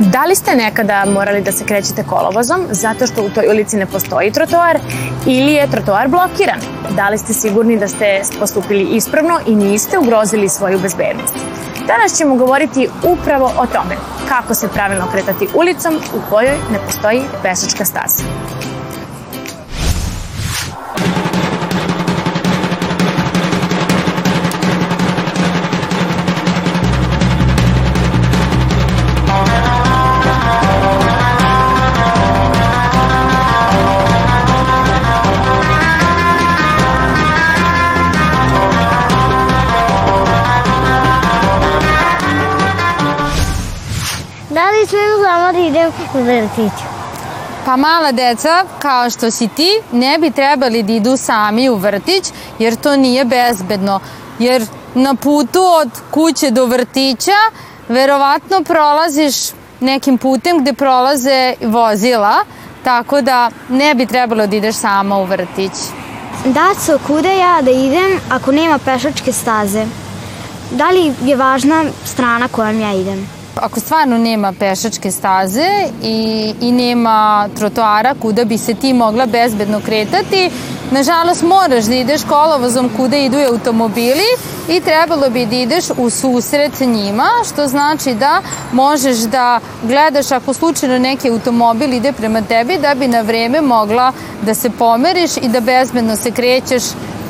Da li ste nekada morali da se krećete kolovozom zato što u toj ulici ne postoji trotoar ili je trotoar blokiran? Da li ste sigurni da ste postupili ispravno i niste ugrozili svoju bezbednost? Danas ćemo govoriti upravo o tome kako se pravilno kretati ulicom u kojoj ne postoji pešačka staza. Li smem samo da idem u vrtić? Pa mala deca, kao što si ti, ne bi trebali da idu sami u vrtić, jer to nije bezbedno. Jer na putu od kuće do vrtića verovatno prolaziš nekim putem gde prolaze vozila, tako da ne bi trebalo da ideš sama u vrtić. Daco, kuda ja da idem ako nema pešačke staze? Da li je važna strana kojom ja idem? Ako stvarno nema pešačke staze i, i nema trotoara kuda bi se ti mogla bezbedno kretati, nažalost moraš da ideš kolovozom kuda idu automobili i trebalo bi da ideš u susret njima, što znači da možeš da gledaš ako slučajno neki automobil ide prema tebi da bi na vreme mogla da se pomeriš i da bezbedno se krećeš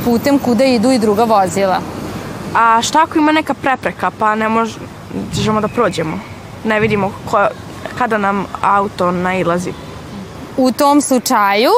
putem kuda idu i druga vozila. A šta ako ima neka prepreka pa ne možemo da prođemo? Ne vidimo ko, kada nam auto nailazi. U tom slučaju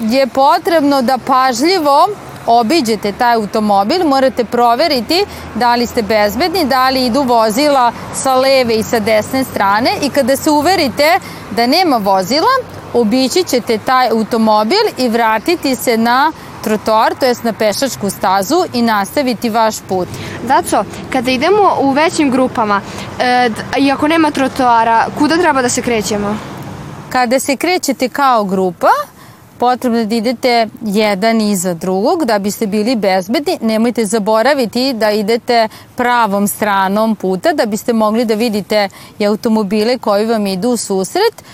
je potrebno da pažljivo obiđete taj automobil, morate proveriti da li ste bezbedni, da li idu vozila sa leve i sa desne strane i kada se uverite da nema vozila, obići ćete taj automobil i vratiti se na trotoar, to jest na pešačku stazu i nastaviti vaš put. Daco, kada idemo u većim grupama e, i ako nema trotoara, kuda treba da se krećemo? Kada se krećete kao grupa, potrebno da idete jedan iza drugog da biste bili bezbedni. Nemojte zaboraviti da idete pravom stranom puta da biste mogli da vidite i automobile koji vam idu u susret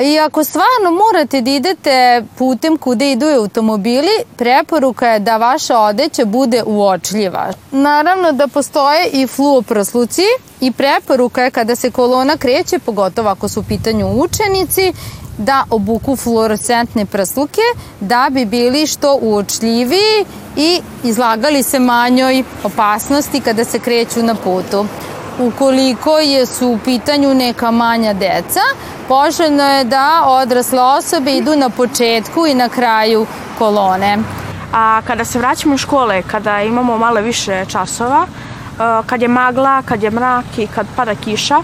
I ako stvarno morate da idete putem kude idu automobili, preporuka je da vaša odeća bude uočljiva. Naravno da postoje i fluoprosluci i preporuka je kada se kolona kreće, pogotovo ako su u pitanju učenici, da obuku fluorescentne prsluke da bi bili što uočljiviji i izlagali se manjoj opasnosti kada se kreću na putu. Ukoliko je su u pitanju neka manja deca, poželjno je da odrasle osobe idu na početku i na kraju kolone. A kada se vraćamo u škole, kada imamo malo više časova, e, kad je magla, kad je mrak i kad pada kiša, e,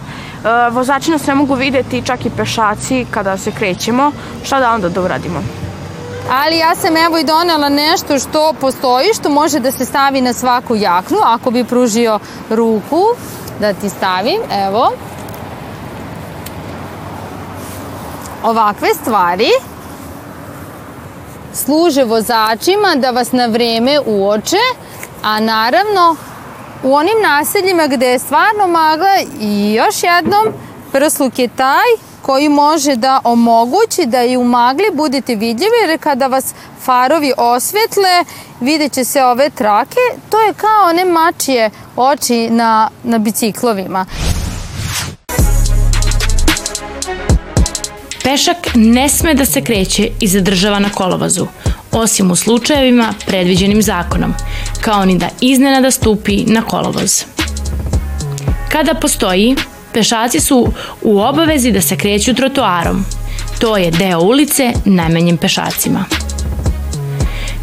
vozači nas ne mogu videti, čak i pešaci kada se krećemo, šta da onda da uradimo? Ali ja sam evo i donela nešto što postoji, što može da se stavi na svaku jaknu, ako bi pružio ruku da ti stavim, evo. Ovakve stvari služe vozačima da vas na vreme uoče, a naravno u onim naseljima gde je stvarno magla i još jednom prsluk je taj koji može da omogući da i u magli budete vidljivi jer kada vas farovi osvetle vidjet će se ove trake to je kao one mačije oči na, na biciklovima Pešak ne sme da se kreće i zadržava na kolovozu, osim u slučajevima predviđenim zakonom, kao ni da iznenada stupi na kolovoz. Kada postoji, pešaci su u obavezi da se kreću trotoarom. To je deo ulice namenjen pešacima.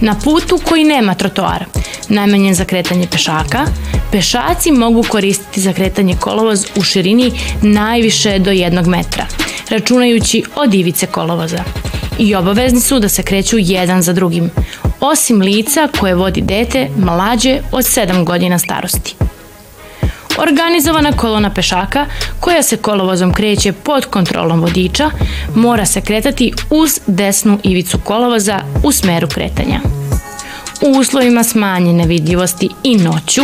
Na putu koji nema trotoara, namenjen za kretanje pešaka, pešaci mogu koristiti za kretanje kolovoz u širini najviše do jednog metra – računajući od ivice kolovoza. I obavezni su da se kreću jedan za drugim, osim lica koje vodi dete mlađe od 7 godina starosti. Organizovana kolona pešaka, koja se kolovozom kreće pod kontrolom vodiča, mora se kretati uz desnu ivicu kolovoza u smeru kretanja. U uslovima smanjene vidljivosti i noću,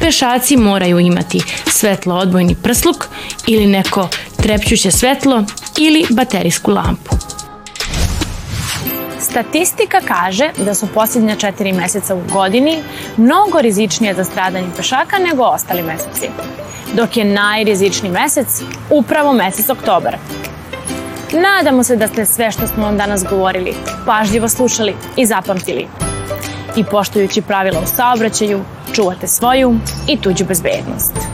pešaci moraju imati svetlo odbojni prsluk ili neko trepćuće svetlo ili baterijsku lampu. Statistika kaže da su posljednja četiri meseca u godini mnogo rizičnije za stradanje pešaka nego ostali meseci, dok je najrizičniji mesec upravo mesec oktobar. Nadamo se da ste sve što smo vam danas govorili pažljivo slušali i zapamtili. I poštujući pravila u saobraćaju, čuvate svoju i tuđu bezbednost.